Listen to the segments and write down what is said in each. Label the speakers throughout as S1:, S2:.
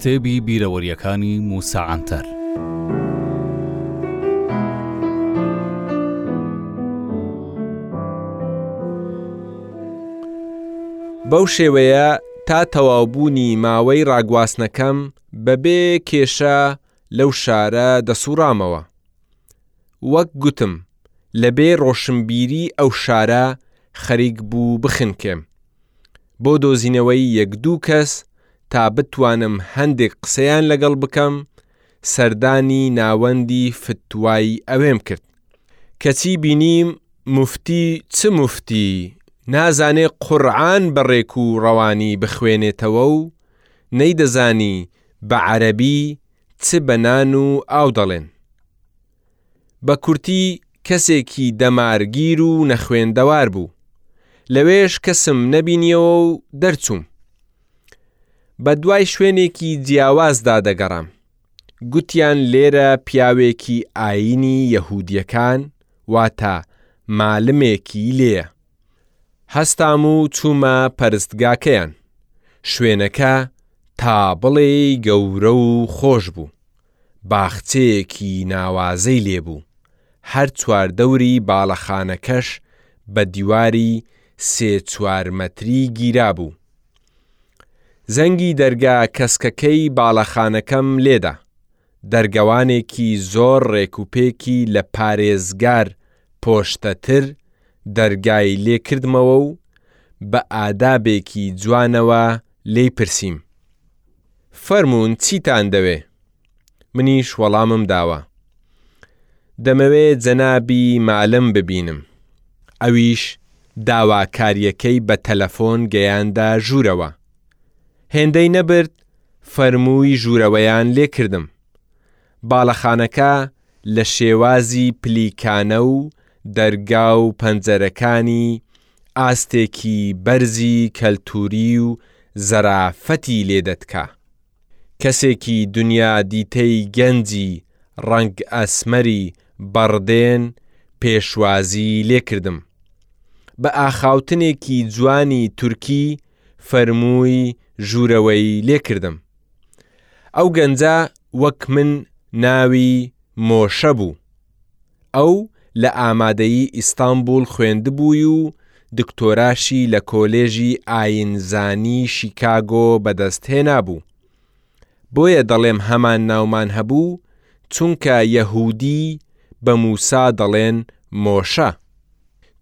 S1: کتێبی بیرەوەریەکانی موسا عەنتەر
S2: بەو شێوەیە تا تەواوبوونی ماوەی ڕاگواستنەکەم بەبێ کێشە لەو شارە دەسوڕامەوە وەک گوتم لە بێ ڕۆشنبیری ئەو شارە خەریک بوو بخنکێم بۆ دۆزینەوەی یەک دوو کەس تا بتوانم هەندێک قسەیان لەگەڵ بکەم سەردانی ناوەندی فتوای ئەوێم کرد کەچی بینیم موفتی چ موفتی نازانێ قورعان بە ڕێک و ڕەوانی بخوێنێتەوە و نەیدەزانی بە عەرەبی چ بە نان و ئاو دەڵێن. بە کورتی کەسێکی دەمارگیر و نەخوێندەوار بوو. لەوێش کەسم نەبینیەوە و دەرچووم. بە دوای شوێنێکی جیاوازدا دەگەڕام. گوتیان لێرە پیاوێکی ئایینی یەهوودییەکان واتە مالمێکی لێیە. هەستام و چوومە پەرستگاکەیان، شوێنەکە تا بڵێی گەورە و خۆش بوو، باخچەیەکی ناوازەی لێ بوو، هەر چواردەوری باڵەخانەکەش بە دیواری سێ چوار مەتری گیرابوو، زەنگی دەرگا کەسکەکەی باڵەخانەکەم لێدا. دەرگەوانێکی زۆر ڕێک و پێکی لە پارێزگار پۆشتەتر دەرگای لێ کردمەوە و بە ئادابێکی جوانەوە لێی پرسیم، فەرموون چیتان دەوێ؟ منیش وەڵامم داوە، دەمەوێ جەنابی مالم ببینم. ئەویش داواکارییەکەی بە تەلەفۆن گەیاندە ژوورەوە. هێندەی نەبرد فەرمووی ژوورەوەیان لێ کردم. باڵەخانەکە لە شێوازی پلیکانە و دەرگا و پەنجەرەکانی ئاستێکی بەرزی کەلتووری و زەرافەتی لێ دەتکا. کەسێکی دنیا دیتەی گەنجی ڕەنگ ئەسمەری بەڕدێن پێشوازی لێ کردم. بە ئاخاوتنێکی جوانی تورکی فەرمووی ژوورەوەی لێ کردم. ئەو گەنجە وەک من ناوی مۆشە بوو. ئەو لە ئامادەیی ئیستانبووڵ خوێندبووی و دکتۆراشی لە کۆلێژی ئایینزانی شیکاگۆ بەدەست هێنابوو. بۆیە دەڵێم هەمان ناومان هەبوو چونکە یەهودی بە موسا دەڵێن مۆشە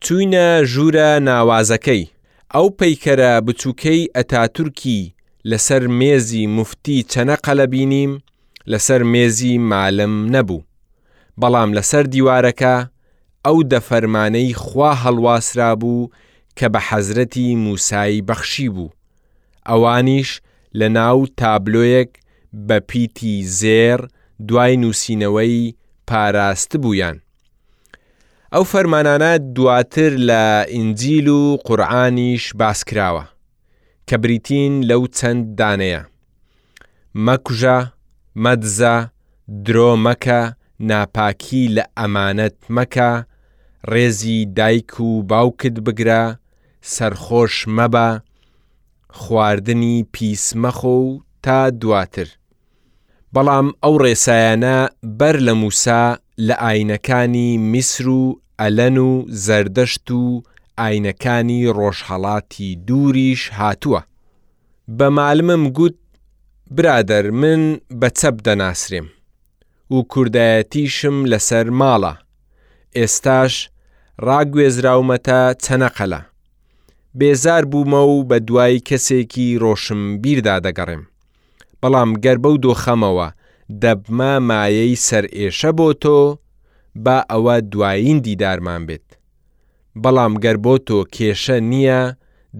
S2: چوینە ژورە ناوازەکەی ئەو پەیکەرە بچوکەی ئەتاتورکی لەسەر مێزی موفتی چەنەقەلە بینیم لەسەر مێزی مالم نەبوو بەڵام لەسەر دیوارەکە ئەو دە فەرمانەی خوا هەڵواسرابوو کە بە حەزرەتی موسای بەخشیبوو ئەوانیش لە ناو تابلۆیەک بە پیتی زێڕ دوای نووسینەوەی پاراستبوویان. ئەو فەرمانانە دواتر لە ئینجیل و قورعانیش باس کراوە، کە بریتین لەو چەند دانەیە، مەکوژە، مەدزە، درۆ مەکە، ناپاکی لە ئەمانەت مەکە، ڕێزی دایک و باوکت بگرە، سەرخۆش مەبە خواردنی پیس مەخۆ و تا دواتر. بەڵام ئەو ڕێسایانە بەر لە موسا لە ئاینەکانی میسر و ئەلەن و زەردەشت و ئاینەکانی ڕۆژهەڵاتی دووریش هاتووە. بە مالمم گوت برادەر من بە چەپ دەناسرێم. و کوردایەتیشم لەسەر ماڵە ئێستاش ڕاگوێزراومەتە چەنەقەلە بێزار بوومە و بە دوای کەسێکی ڕۆشنبیردا دەگەڕێم بەڵام گەر بەو دۆخەمەوە دەبمە مایەی سەرئێشە بۆ تۆ با ئەوە دوایین دیدارمان بێت بەڵام گەر بۆ تۆ کێشە نییە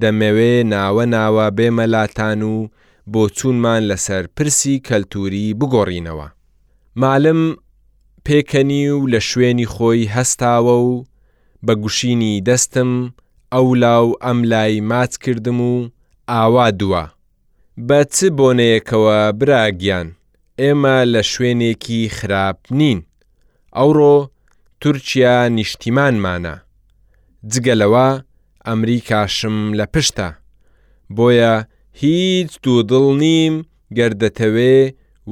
S2: دەمەوێ ناوە ناوە بێمە لاتان و بۆچوونمان لەسەر پرسی کەلتووری بگۆڕینەوە. مالم پێکەنی و لە شوێنی خۆی هەستاوە و بە گوشینی دەستم ئەولا و ئەملای ماچ کردم و ئاوا دووا، بە چ بۆنەیەکەوە برا گیان، ئێمە لە شوێنێکی خراپ نین؟ ئەوڕۆ تورکیا نیشتیمانمانە، جگە لەوە ئەمریکاشم لە پشتە، بۆیە هیچ دوودڵ نیم گەر دەتەوێ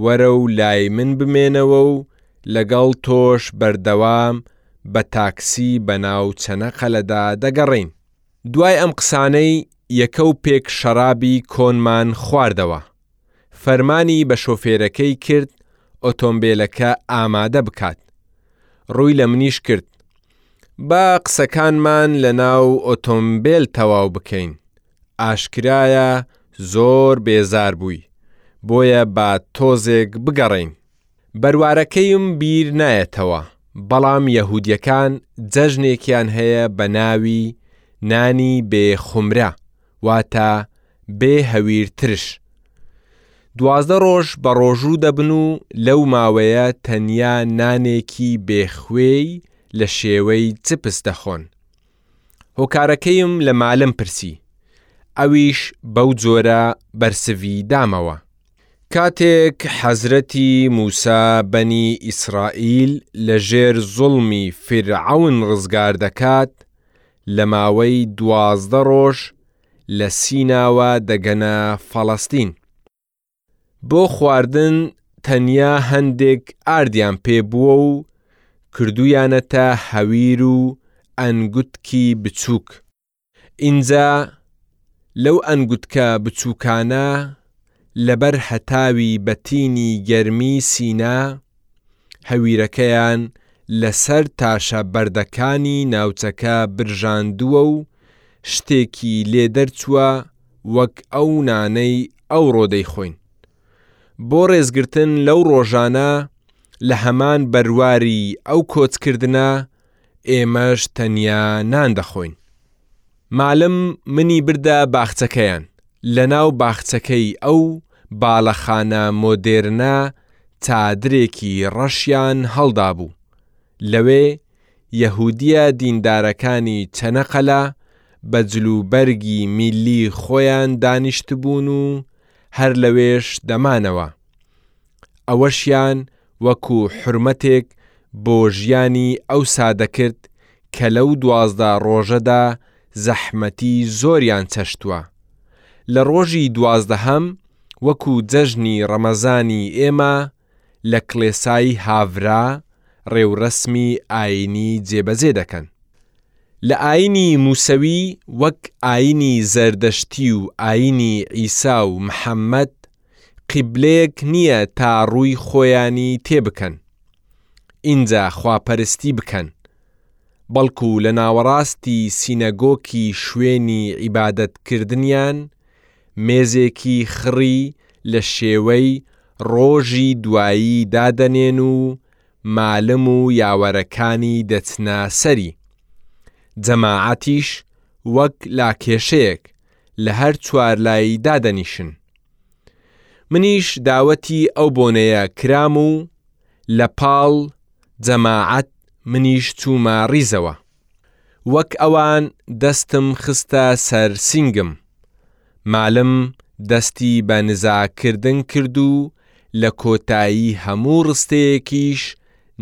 S2: وەرە و لای من بمێنەوە و لەگەڵ تۆش بەردەوام بە تاکسی بەناو چەنە قەلەدا دەگەڕێین. دوای ئەم قسانەی یەکە و پێک شەڕابی کۆنمان خواردەوە، فەرمانی بە شۆفێرەکەی کرد ئۆتۆمبێلەکە ئامادە بکات، ڕووی لە منیش کرد، با قسەکانمان لەناو ئۆتۆمبێل تەواو بکەین، ئاشکرایە زۆر بێزار بووی، بۆیە با تۆزێک بگەڕێین. بەروارەکەیم بیر نایەتەوە بەڵام یەهودیەکان جەژنێکیان هەیە بە ناوی نانی بێ خومرە واتە بێ هەویر ترش دوازدە ڕۆژ بە ڕۆژوو دەبن و لەو ماوەیە تەنیا نانێکی بێ خوێی لە شێوەی چپس دەخۆن هۆکارەکەیم لە مالم پرسی ئەویش بەو جۆرە بەرسڤی دامەوە. کاتێک حەزرەتی موسا بەنی ئیسرائیل لە ژێر زوڵمی فیرعەون ڕزگار دەکات لە ماوەی دوازدە ڕۆژ لە سیناوە دەگەنە فەڵەستین، بۆ خواردن تەنیا هەندێک ئاردیان پێ بووە و کردوویانەتە هەویر و ئەنگوتکی بچووک، ئینجا لەو ئەنگوتکە بچووکانە لەبەر هەتاوی بەتینی گەرمی سینا هەویرەکەیان لەسەر تاشە بەردەکانی ناوچەکە برژاندووە و شتێکی لێ دەرچووە وەک ئەو نانەی ئەوڕۆ دەیخۆین بۆ ڕێزگرتن لەو ڕۆژانە لە هەمان بەرواری ئەو کۆچکردنە ئێمەش تەنیا نان دەخۆین. مالم منی بردە باخچەکەیان لەناو باخچەکەی ئەو باڵەخانە مۆدێرنە چادرێکی ڕەشیان هەڵدابوو لەوێ یەهودیە دیندارەکانی چەنەقەلا بە جلوبەرگی میللی خۆیان دانیشتبوون و هەر لەوێش دەمانەوە ئەوەشیان وەکو حورمەتێک بۆ ژیانی ئەوسا دەکرد کە لەو دوازدە ڕۆژەدا زەحمەتی زۆریان چەشتوە لە ڕۆژی دوازدەهەم وەکو جەژنی ڕەمەزانی ئێمە لە کڵێسای هاڤرا ڕێورەسمی ئاینی جێبەجێ دەکەن لە ئاینی موسەوی وەک ئاینی زەردەشتی و ئاینی عیسا و محمد قیبلەیەک نیە تا ڕووی خۆیانی تێ بکەن ئینجا خوا پەرستی بکەن بەڵکو لە ناوەڕاستی سینەگۆکی شوێنی عیبادەت کردنیان مێزێکی خڕی لە شێوەی ڕۆژی دوایی دادەنێن و مالم و یاوەرەکانی دەچنە سەری جەماعەتیش وەک لاکێشەیەک لە هەر چوار لای دادەنیشن منیش داوەتی ئەو بۆنەیە کرام و لە پاڵ جەماعەت منیش چوومە ڕیزەوە وەک ئەوان دەستم خستە سەر سینگم مالم دەستی بە نزاکردن کرد و لە کۆتایی هەموو ڕستەیەکیش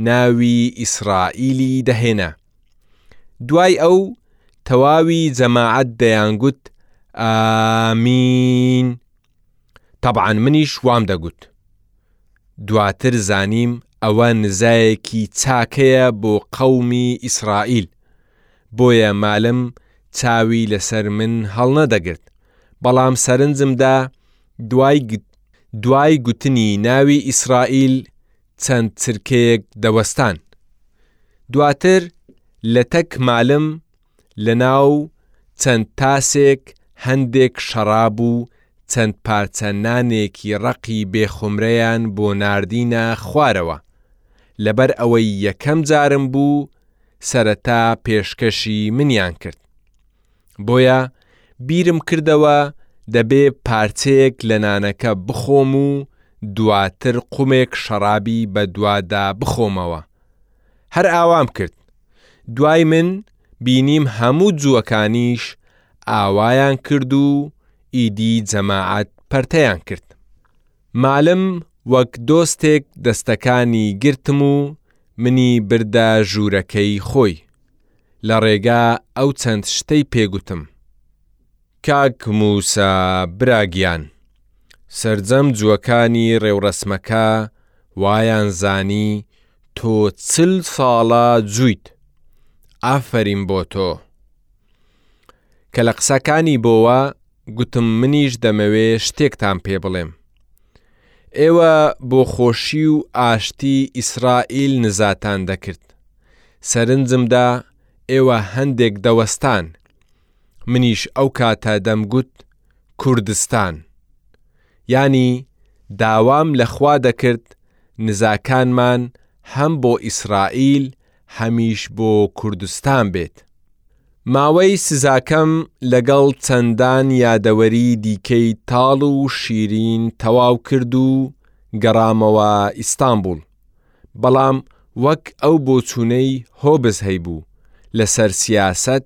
S2: ناوی ئیسرائیلی دەهێنا دوای ئەو تەواوی جەماعەت دەیانگوت ئامین تەبعەن منیش وام دەگوت دواتر زانیم ئەوە نزایەکی چاکەیە بۆ قەومی ئیسرائیل بۆیە مالم چاوی لەسەر من هەڵنەدەگرت بەڵام سەرنجمدا دوای دوای گوتنی ناوی ئیسرائیل چەند چرکەیەک دەوەستان. دواتر لەتەک مالم لەناو چەند تاسێک هەندێک شەڕاب و چەند پارچە نانێکی ڕەقی بێ خومرەیان بۆ ناردینە خوارەوە، لەبەر ئەوەی یەکەم جارم بوو سەرەتا پێشکەشی منیان کرد. بۆیە بیرم کردەوە دەبێ پارچەیەک لە نانەکە بخۆم و دواتر قومێک شەڕابی بەدوادا بخۆمەوە هەر ئاوام کرد دوای من بینیم هەموو جووەکانیش ئاوایان کرد و ئیدی جەماعەت پەرتەیان کرد. مالم وەک دۆستێک دەستەکانی گرتم و منی بردە ژوورەکەی خۆی، لە ڕێگا ئەو چەند شتەی پێ گوتم. کاک مووسا برا گیان، سەرجەم جووەکانی ڕێوڕەسمەکە وایان زانی تۆ چل ساڵە جوویت، ئافەرین بۆ تۆ. کە لە قسە کانی بۆوە گوتم منیش دەمەوێ شتێکتان پێ بڵێم ئێوە بۆ خۆشی و ئاشتی ئیسرائیل نزاتان دەکرد سەرنجمدا ئێوە هەندێک دەوەستان منیش ئەو کاتە دەمگوت کوردستان ینی داوام لەخوا دەکرد نزاکانمان هەم بۆ ئیسرائیل هەمیش بۆ کوردستان بێت. ماوەی سزاکەم لەگەڵ چەندان یادەوەری دیکەی تاڵ و شیرین تەواو کرد و گەڕامەوە ئیستانبوڵ، بەڵام وەک ئەو بۆچوونەی هۆبز هەیبوو لەسەر سیاسەت،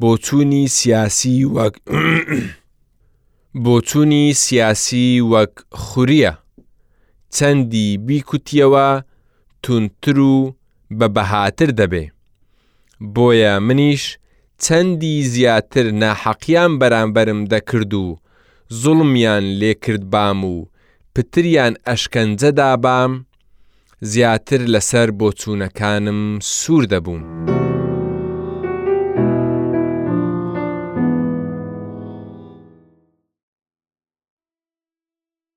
S2: بۆچوونی سیاسی وەک، بۆچونی سیاسی وەک خوریە چەندی بیکوتیەوە توندتر و بە بەهاتر دەبێ بۆیە منیش چەندی زیاتر ناحەقیان بەرامبەرم دەکرد و زوڵمیان لێکردبام و پتریان ئەشکەنجە دابام، زیاتر لەسەر بۆچوونەکانم سوور دەبووم.